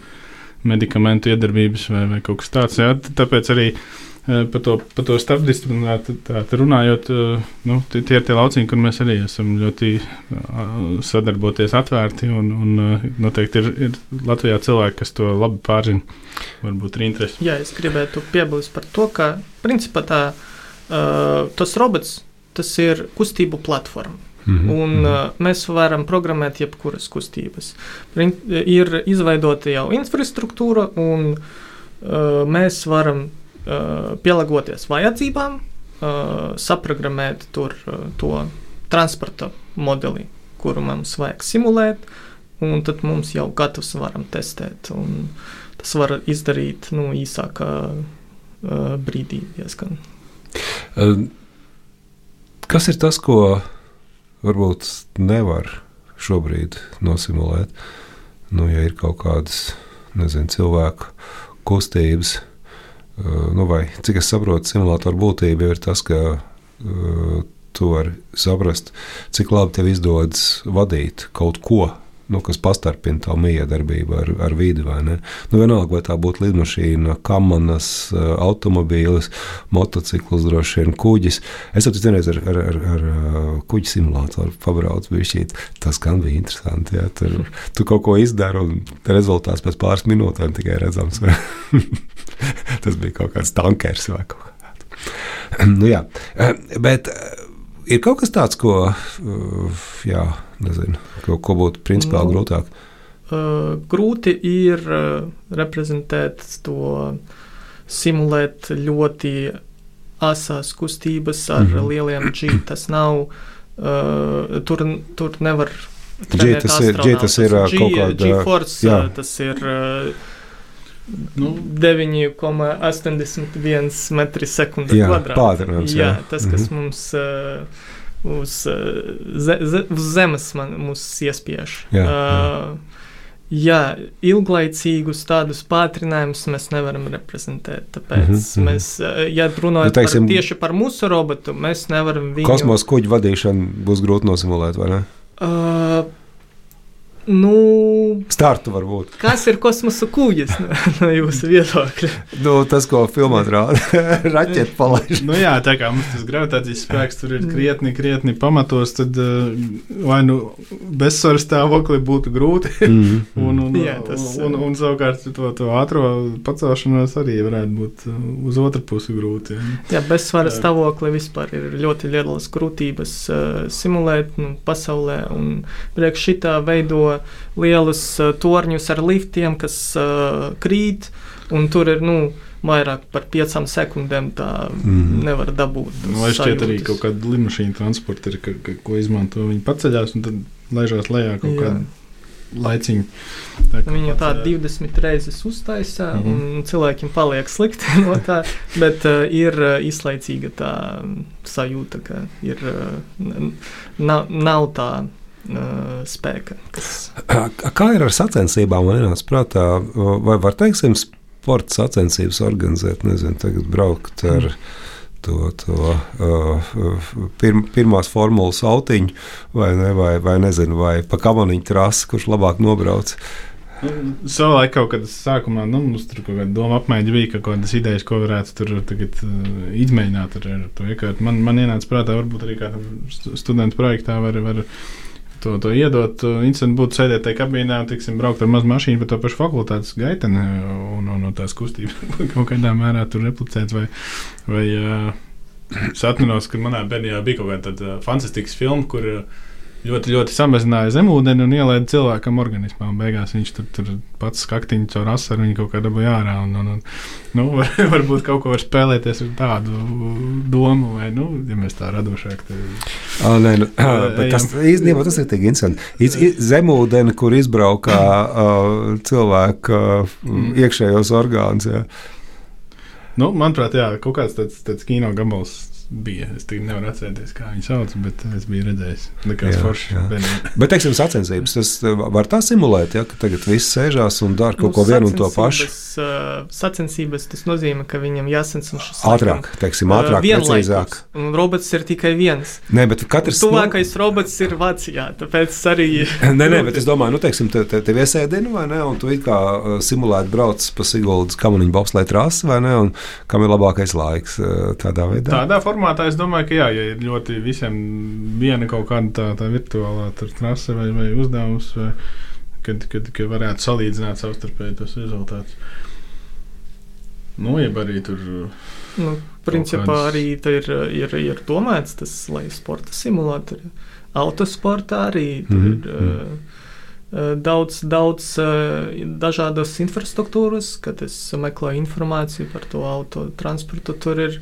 medikamentu iedarbības vai, vai kaut kas tāds, jā, tāpēc arī uh, Par to, par to starpdisciplināru runājot, nu, tie, tie ir tie lauciņi, kur mēs arī esam ļoti sadarboties atvērti. Un, un noteikti ir, ir Latvijā cilvēki, kas to labi pārzina. Varbūt ir interesi. Jā, es gribētu piebilst par to, ka principā tā, tas robots tas ir kustību platforma. Mm -hmm. Un, uh, mēs varam programmēt jebkuras kustības. Ir izveidota jau infrastruktūra, un uh, mēs varam pielāgoties vajadzībām, uh, saprogrammēt tur uh, to transporta modeli, kuru mums vajag simulēt, un tad mums jau gatavs varam testēt. Tas var izdarīt nu, īsākā brīdī diezgan. Kas ir tas, ko varbūt nevar šobrīd nosimulēt? Nu, ja ir kaut kādas nezinu, cilvēku kustības, nu, vai cik es saprotu, simulātora būtība ir tas, ka uh, tu vari saprast, cik labi tev izdodas vadīt kaut ko. Nu, kas pastarpina tavu miedarbību ar, ar vidi. Nu, vienalga, vai tā būtu lidmašīna, kamanas, eh, automobīlis, motociklis, droši vien kuģis. Es jau vienreiz ar, ar, ar, ar kuģi simulātoru pabraucu, bija tas gan bija interesanti. Ja? Tur <laughs> tu kaut ko izdari, un rezultāts pēc pāris minūtēm tikai redzams. <laughs> tas bija kaut kāds tankers vai kaut kāds. <clears throat> nu, jā, bet eh, ir kaut kas tāds, ko, eh, jā, nezinu, ko, ko būtu principāli nu, grūtāk. Uh, grūti ir uh, reprezentēt to, simulēt ļoti asās kustības ar mm -hmm. lieliem G. Tas nav, uh, tur, tur nevar. G tas ir, tas ir kaut kāda. G-force, tas ir. Uh, Nu, 9,81 metri sekundē kvadrātā. Jā, tas, kas mm -hmm. mums uh, uz, uh, ze, ze, uz zemes man, mūs iespiež. Jā, jā. Uh, Jā, ilglaicīgus tādus pātrinājumus mēs nevaram reprezentēt. Tāpēc mm -hmm. mēs, ja runājam nu, teiksim, par, tieši par mūsu robotu, mēs nevaram viņu. Kosmosa kuģu vadīšanu būs grūti nosimulēt, vai ne? Uh, Nu, Startu varbūt. kas ir kosmosa kūģis no, no jūsu viedokļa? Nu, tas, ko filmā rāda, <laughs> raķetes palaiž. Nu, jā, tā kā mums tas gravitācijas spēks tur ir krietni, krietni pamatos, tad uh, vai nu bezsvaru stāvokli būtu grūti. <laughs> Mm. Un, un, Jā, tas, un, un, un savukārt to, to ātrā pacelšanos arī varētu būt uh, uz otru pusi grūti. Ja. Jā, bezsvara Jā. stāvokli vispār ir ļoti lielas grūtības uh, simulēt nu, pasaulē. un Priekš šitā veido lielus uh, torņus ar liftiem, kas uh, krīt, un tur ir nu, vairāk par piecām sekundēm. Tā Mhm. nevar dabūt. Nu, Vai šķiet arī kaut kāda lidmašīna transporta, ir, ka, ka, ko izmanto viņi paceļās un tad laižās lejā kaut Jā. kādā laiciņā. Tā kā Viņa tā paceļās. 20 reizes uztaisā, mm. -hmm. un cilvēkiem paliek slikti <laughs> no tā. Bet uh, ir uh, izlaicīga tā mm, sajūta, ka ir, uh, nav, nav tā uh, spēka. Kas, Kā ir ar sacensībām? Man ienāca prātā, vai var, teiksim, sporta sacensības organizēt, nezinu, tagad braukt ar to, to uh, pirm, pirmās formulas autiņu, vai, ne, vai, vai nezinu, vai pa kamaniņu trasi, kurš labāk nobrauc. Nu, Savulaik kaut kad sākumā nu, mums tur kaut kāda doma apmaiņa bija, ka kaut kādas idejas, ko varētu tur tagad uh, izmēģināt ar, ar to iekārtu. Man, man ienāca prātā, varbūt arī kādam stu- studentu projektā var, var to, to iedot. Interesanti būtu sēdēt tajā kabīnē un, tiksim, braukt ar mazu mašīnu pa to pašu fakultātes gaiteni un, un, un tās kustības <laughs> kaut kādā mērā tur replicēt vai, vai uh, Es atceros, ka manā bērnībā bija kaut kāda fantastiska filma, kur uh, ļoti, ļoti samazināja zemūdeni un ielaida cilvēkam organismā. Un beigās viņš tur, tur pats skaktiņu caur asaru viņa kaut kā dabūja ārā. Un, un, un, nu, var, <laughs> varbūt kaut ko var spēlēties ar tādu domu, vai, nu, ja mēs tā radošāk. Tad... Ah, nē, nu, tas īstenībā tas ir tik interesanti. Zemūdeni, kur izbraukā uh, cilvēka uh, iekšējos orgānus. Nu, manuprāt, jā, kaut kāds tāds, tāds kino gabals bija. Es tagad nevaru atcerēties, kā viņi sauc, bet es biju redzējis. Nekāds Jā, foršs jā. bērniem. Bet, teiksim, sacensības, tas uh, var tā simulēt, ja, ka tagad viss sēžās un dara kaut ko vienu un to pašu. sacensības, uh, tas nozīmē, ka viņam jāsacenšas Ātrāk, teiksim, ātrāk, precīzāk. Un robots ir tikai viens. Nē, bet katrs Tuvākais robots ir Vācijā, tāpēc arī. <laughs> Nē, nē, bet es domāju, nu, teiksim, te, te, tev iesēdina, vai ne? Un tu it kā uh, simulēti brauc pa Siguldas kamaniņu bobslēju trasi, vai ne? Un kam ir labākais laiks uh, tādā veidā? Tādā formātā es domāju, ka jā, ja ir ļoti visiem viena kaut kāda tā, tā virtuālā trase vai, vai uzdevums, vai, kad, kad, kad varētu salīdzināt savstarpēji tos rezultātus. Nu, jeb arī tur. Nu, principā kādas- arī ir, ir, ir domāts tas, lai sporta simulātori. Autosportā arī tur Mhm, ir uh, uh, daudz, daudz uh, dažādas infrastruktūras, kad es meklēju informāciju par to autotransportu. Tur ir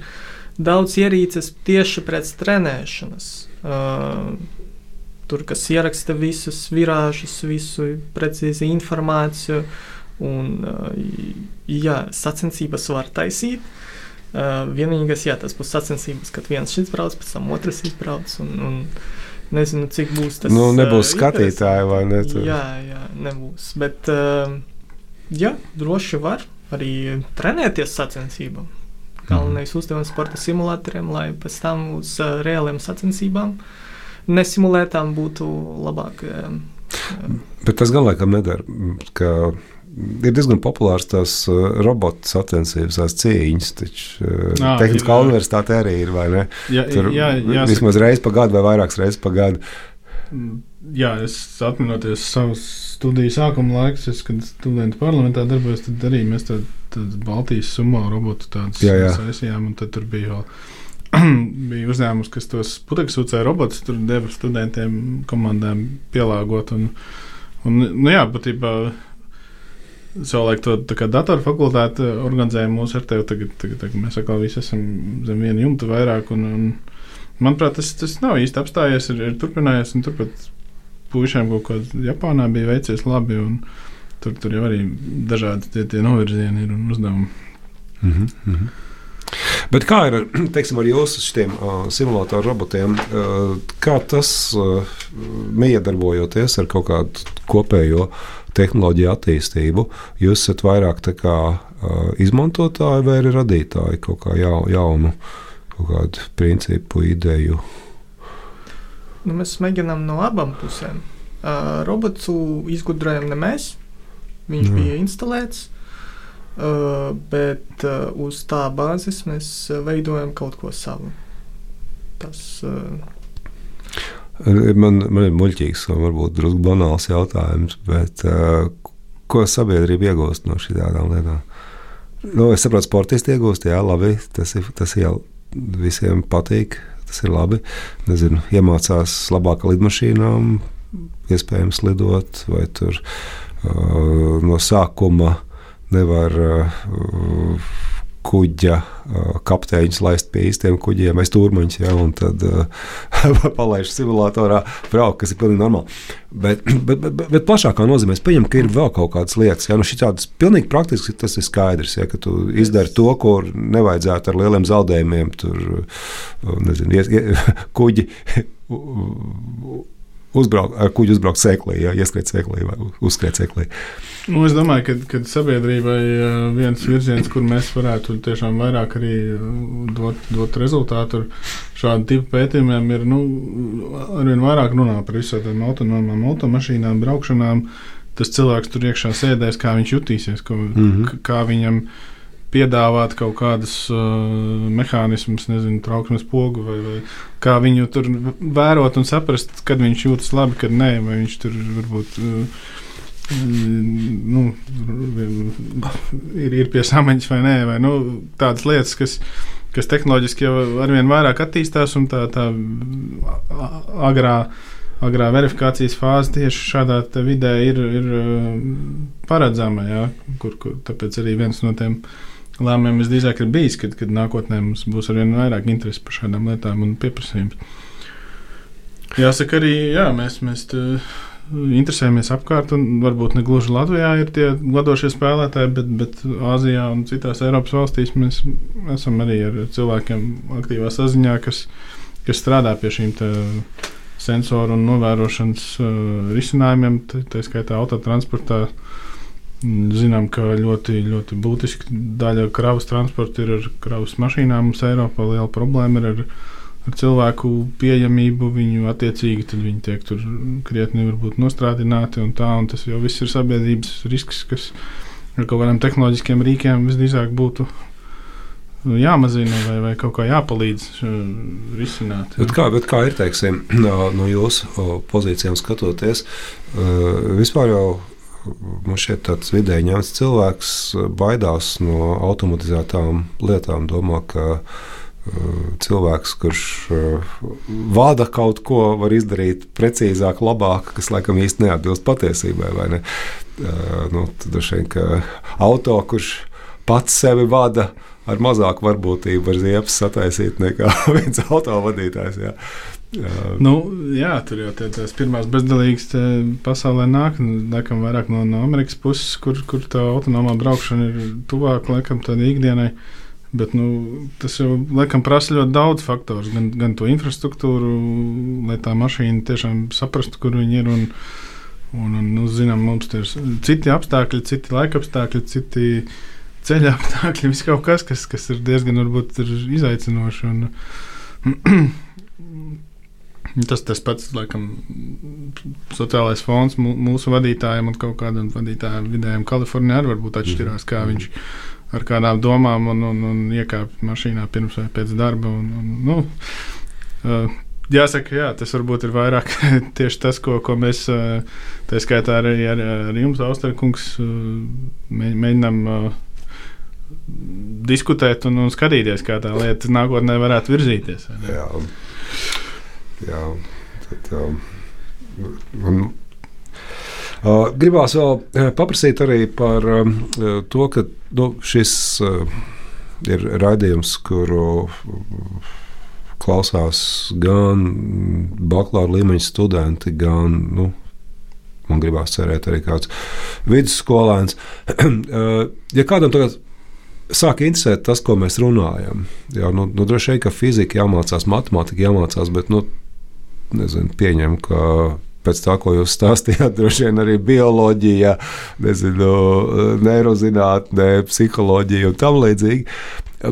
daudz ierīces tieši pēc trenēšanas. Uh, tur, kas ieraksta visus virāžus, visu precīzi informāciju. Un, uh, jā, sacensības var taisīt. Uh, vienīgais, jā, tas būs sacensības, kad viens šis brauc, pēc tam otrs izbrauc. Un, un nezinu, cik būs tas. nu, nebūs skatītāji, vai ne? tur? Jā, jā, nebūs. Bet, jā, droši var arī trenēties sacensībām. Galvenais uzdevums sporta simulatoriem, lai pēc tam uz uh, reāliem sacensībām nesimulētām būtu labāk. Uh, Bet tas gan laikam nedara. ka Ir diezgan populārs tās robotu sacensības, tās cīņas. Taču uh, Ā, Tehniskā ir, jā. universitāte arī ir, vai ne? Jā, Tur jā, jāsaka, vismaz reizes pa gadu vai vairākas reizes pa gadu. jā, es atceros savus studiju sākuma laikus, es, kad studentu parlamentā darbojos, tad arī mēs tādu Baltijas sumo robotu jā. saistījām, un tad tur bija vēl. <clears throat> bija uzņēmums, kas tos putekļsūcēju robotus tur deva studentiem, komandām pielāgot. Un, un, nu jā, būtībā savulaik to datoru fakultāte organizēja mūsu ar tevi. Tagad, tagad, tagad mēs atkal visi esam zem viena jumta vairāk. Un, un, manuprāt, tas, tas nav īsti apstājies, ir, ir turpinājies. un Turpat puišiem kaut kādā Japānā bija veicies labi. un Tur, tur jau arī dažādi tie, tie novirzieni ir un uzdevumi. Mm -hmm. Bet kā ir <clears throat> teiksim, ar jūsu šiem uh, simulātoru robotiem? Uh, kā tas uh, miedarbojoties ar kaut kādu kopējo tehnoloģiju attīstību? Jūs esat vairāk tā kā uh, izmantotāji vai arī radītāji kaut kā jau, jaunu kaut kādu principu, ideju? nu, mēs mēģinām no abām pusēm. Uh, robotu izgudrojam ne mēs, viņš mm. bija instalēts. Uh, bet uh, uz tā bāzes mēs uh, veidojam kaut ko savu. Tas uh, Man, man ir muļķīgs, un varbūt drusku banāls jautājums, bet uh, ko sabiedrība iegūst no šādām lietām? Nu, es saprotu, sportisti iegūst, jā, labi. Tas ir, tas ir jau visiem patīk. Tas ir labi. Nezinu, iemācās labāk lidmašīnām, iespējams, lidot, vai tur no sākuma nevar uh, kuģa uh, kapteiņus laist pie īstiem kuģiem, vai stūrmaņus, ja, un tad <laughs> palaiž simulatorā braukt, kas ir pilnīgi normāli. Bet, bet, bet, bet plašākā nozīmē es pieņemu, ka ir vēl kaut kādas lietas, ja nu šādas pilnīgi praktiski tas ir skaidrs, ja, ka tu izdari to, ko nevajadzētu ar lieliem zaudējumiem, tur nezinu, ies, ie, <laughs> kuģi. Uzbraukt, ar kuģi uzbraukt sēklī, ja ieskriet sēklī vai uzskriet sēklī. Nu, es domāju, ka, ka sabiedrībai viens virziens, kur mēs varētu tiešām vairāk arī dot, dot rezultātu ar šādu tipu pētījumiem, ir nu, arvien vairāk runā par visām autonomām automašīnām, braukšanām. Tas cilvēks tur iekšā sēdēs, kā viņš jutīsies, ko, mm -hmm. kā viņam piedāvāt kaut kādus uh, mehānismus, nezinu, trauksmes pogu, vai, vai kā viņu tur vērot un saprast, kad viņš jūtas labi, kad nē, vai viņš tur varbūt. Uh, nu, ir, ir pie samaņas vai nē, vai nu, tādas lietas, kas, kas tehnoloģiski jau arvien vairāk attīstās, un tā, tā agrā, agrā verifikācijas fāze tieši šādā vidē ir, ir paredzama. Ja, kur, kur, tāpēc arī viens no tiem lēmumiem visdrīzāk ir bijis, kad, kad nākotnē mums būs arvien vairāk interesi par šādām lietām un pieprasījums. Jāsaka, arī jā, mēs. mēs tā, interesējamies apkārt, un varbūt ne gluži Latvijā ir tie vadošie spēlētāji, bet, bet Āzijā un citās Eiropas valstīs mēs esam arī ar cilvēkiem aktīvā saziņā, kas, kas strādā pie šīm sensoru un novērošanas uh, risinājumiem, tā skaitā autotransportā. Zinām, ka ļoti, ļoti būtiska daļa kravas transporta ir ar kravas mašīnām. Mums Eiropā liela problēma ir ar ar cilvēku pieejamību, viņu attiecīgi viņi tiek tur krietni nostrādināti. Un tā, un tas jau viss ir sabiedrības risks, kas ar kaut kādiem tehnoloģiskiem rīkiem visdrīzāk būtu jāmazina vai, vai kaut kā jāpalīdz risināt. Jā. Bet kā, bet kā ir teiksim, <clears throat> no jūsu pozīcijām skatoties, vispār jau man šķiet, tāds vidēji ņemts cilvēks baidās no automatizētām lietām, domā, ka cilvēks, kurš vada kaut ko, var izdarīt precīzāk, labāk, kas laikam īsti neatbilst patiesībai. Ne? Nu, tad šeit, ka auto, kurš pats sevi vada, ar mazāku varbūtību var ziepes sataisīt nekā <laughs> viens autovadītājs. Jā. Jā. Nu, jā, tur jau tās pirmās bezdalīgas pasaulē nāk, laikam vairāk no, no Amerikas puses, kur, kur tā autonomā braukšana ir tuvāk laikam tādai ikdienai. Bet nu, tas jau laikam prasa ļoti daudz faktoru. Gan, gan to infrastruktūru, lai tā mašīna tiešām saprastu, kur viņi ir. Un, un, un, nu, zinām, mums ir citi apstākļi, citi laika apstākļi, citi ceļa apstākļi. Viss kaut kas, kas, kas ir diezgan varbūt, ir izaicinoši. Un, <clears throat> Tas tas pats, laikam, sociālais fons mūsu vadītājiem un kaut kādam vadītājam vidējiem Kalifornijā arī varbūt atšķirās, kā viņš ar kādām domām un, un, un iekāpt mašīnā pirms vai pēc darba. Un, un, nu, uh, Jāsaka, jā, tas varbūt ir vairāk <laughs> tieši tas, ko, ko mēs, tā skaitā arī ar, ar jums, Austerkungs, mēģinām diskutēt un, un skatīties, kā tā lieta nākotnē varētu virzīties. Jā, jā tad, um, un, uh, gribās vēl paprasīt arī par um, to, ka nu, šis uh, ir raidījums, kuru klausās gan bakalaura līmeņa studenti, gan nu, man gribās cerēt, arī kāds vidusskolēns. <clears throat> ja kādam tagad sāk interesēt tas, ko mēs runājam, jā, nu, nu, droši vien, ka fizika jāmācās, matemātika jāmācās, bet nu, nezinu, pieņem, ka pēc tā, ko jūs stāstījāt, <laughs> droši vien arī bioloģija, nezinu, neirozinātne, psiholoģija un tam līdzīgi.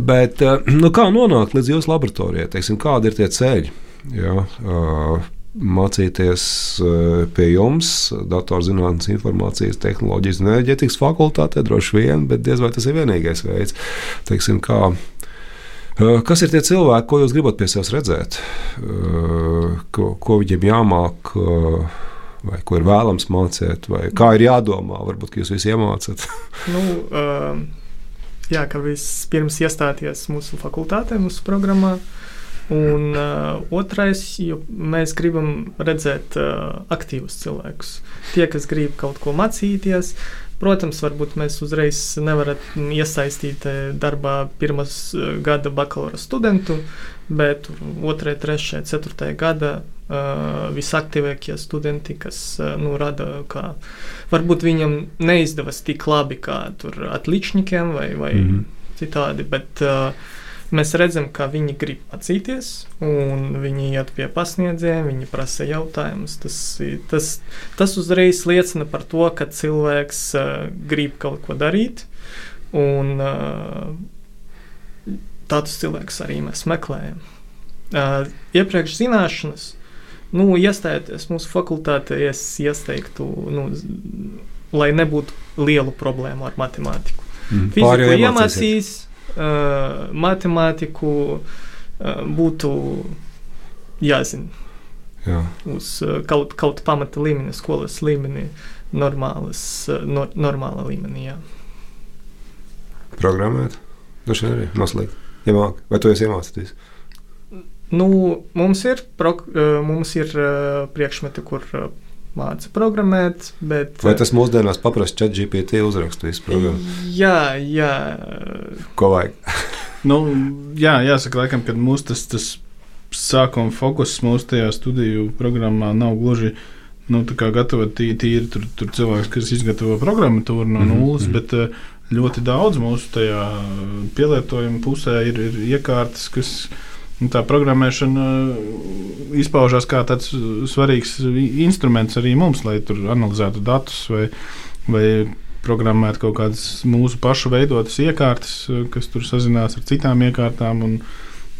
Bet nu, kā nonākt līdz jūsu laboratorijai? Teiksim, kādi ir tie ceļi? Jā, mācīties pie jums, datorzinātnes, informācijas tehnoloģijas un enerģētikas fakultātē droši vien, bet diez vai tas ir vienīgais veids, teiksim, kā Kas ir tie cilvēki, ko jūs gribat pie sevis redzēt? Ko, ko viņiem jāmāk, vai ko ir vēlams mācīt, vai kā ir jādomā? Varbūt jūs visi iemācāt. <laughs> nu, jā, ka vispirms iestāties mūsu fakultātē, mūsu programmā. Un uh, otrais, jo mēs gribam redzēt uh, aktīvus cilvēkus. Tie, kas grib kaut ko mācīties, Protams, varbūt mēs uzreiz nevaram iesaistīt eh, darbā pirmās eh, gada bakalaura studentu, bet 2, 3, 4 gada uh, visaktīvākie studenti, kas uh, nu, rada, ka varbūt viņam neizdevās tik labi kā atličņikiem vai, vai mm -hmm. citādi, bet uh, Mēs redzam, ka viņi grib mācīties, un viņi iet pie pasniedzējiem, viņi prasa jautājumus. Tas, tas, tas uzreiz liecina par to, ka cilvēks uh, grib kaut ko darīt, un uh, tādus cilvēkus arī mēs meklējam. Uh, iepriekš zināšanas, nu, iestājoties mūsu fakultātē, es ieteiktu, nu, lai nebūtu lielu problēmu ar matemātiku. Mm. Fiziku iemācīs uh, matemātiku uh, būtu jāzina. Jā. Uz uh, kaut, kaut pamata līmenī, skolas līmenī, normālas, uh, no, normāla līmenī. Jā. Programmēt? Vien arī noslēgt. Iemāk. Vai tu esi iemācījies? Nu, mums ir, pro, uh, mums ir priekšmeti, kur māca programmēt. Bet, Vai tas mūsdienās paprasti chat GPT uzrakstīs programmu? Jā, jā. Ko vajag? nu, jā, jāsaka, laikam, ka mūsu tas, tas sākuma fokus mūsu tajā studiju programmā nav gluži. Nu, tā kā gatavot tīri, tīri tur, tur cilvēks, kas izgatavo programmatūru no mhm, nulles, mm -hmm. bet uh, ļoti daudz mūsu tajā pielietojuma pusē ir, ir iekārtas, kas Nu, tā programmēšana uh, izpaužās kā tāds svarīgs instruments arī mums, lai tur analizētu datus vai, vai programmētu kaut kādas mūsu pašu veidotas iekārtas, uh, kas tur sazinās ar citām iekārtām.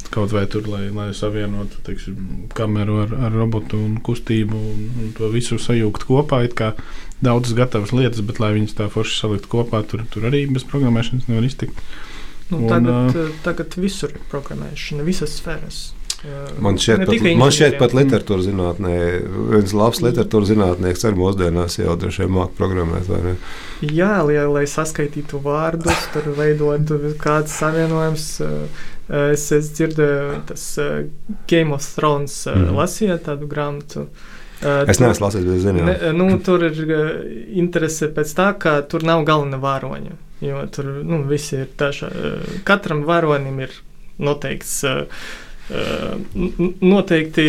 Kaut vai tur, lai, lai savienotu teiksim, kameru ar, ar robotu un kustību un, un to visu sajūgt kopā. It kā daudzas gatavas lietas, bet lai viņas tā forši salikt kopā, tur, tur arī bez programmēšanas nevar iztikt. Nu, un, tagad, uh, tagad visur ir programmēšana, visas sfēras. Man šķiet, pat, man šķiet pat literatūra zinātnē, viens labs literatūra zinātnieks arī mūsdienās jau droši vien māk programmēt. Jā, lai, lai saskaitītu vārdus, tur veidotu kāds savienojums. Es, es dzirdēju, tas Game of Thrones mm. lasīja tādu grāmatu. Es neesmu lasījis, bet zinu. Ne, nu, tur ir interese pēc tā, ka tur nav galvenā vāroņa. Jo tur nu, viss ir dažādi. Katram varonim ir noteikts. Noteikti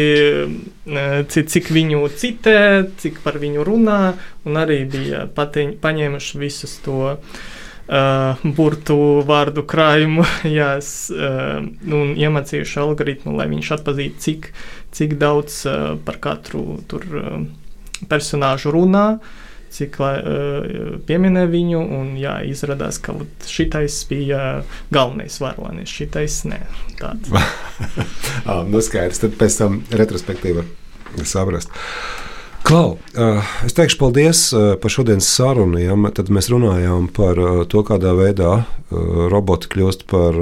cik, viņu citē, cik par viņu runā, un arī bija pateņ, paņēmuši visus to uh, burtu vārdu krājumu, <laughs> jā, uh, un iemācījuši algoritmu, lai viņš atpazītu, cik, cik daudz uh, par katru tur uh, personāžu runā. Uh, cik uh, pieminēja viņu. Un, jā, izrādās, ka šitais bija galvenais varonis, šitais nē. <laughs> ah, nu skaidrs, tad pēc tam retrospektīvi saprast. Klau, uh, es teikšu paldies uh, par šodienas sarunu. Ja, tad mēs runājām par to, kādā veidā roboti kļūst par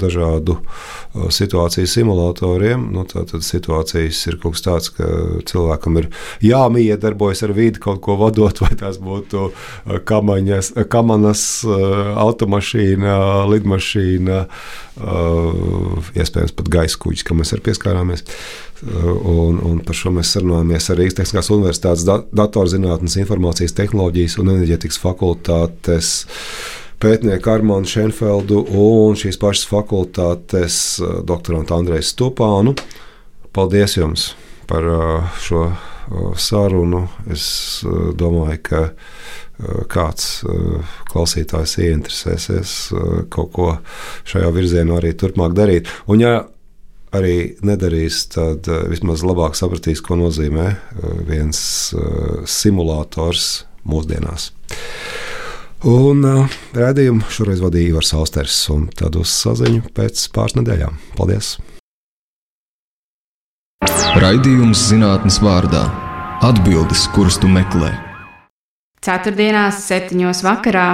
dažādu uh, situāciju simulatoriem. Nu, Tātad situācijas ir kaut kas tāds, ka cilvēkam ir jāmiedarbojas ar vidi, kaut ko vadot, <laughs> vai tās būtu uh, kamaņas, kamanas, uh, automašīna, lidmašīna, iespējams pat gaisa kuģis, kam mēs arī pieskārāmies. Un, un par šo mēs sarunājamies ar Rīgas Tehniskās Universitātes datorzinātnes, informācijas tehnoloģijas un enerģetikas fakultātes pētnieku Armānu Šenfeldu un šīs pašas fakultātes eh, doktorantu Andreju Stupānu. Paldies jums par eh, šo eh, sarunu. Es domāju, ka kāds klausītājs ieinteresēsies kaut ko šajā virzienā arī turpmāk darīt. Un, ja arī nedarīs, tad vismaz labāk sapratīs, ko nozīmē viens simulators mūsdienās. Un uh, redzējumu šoreiz vadīja Ivars Austers, un tad uz saziņu pēc pāris nedēļām. Paldies! Raidījums zinātnes vārdā - atbildes, kuras tu meklē. Ceturtdienās, septiņos vakarā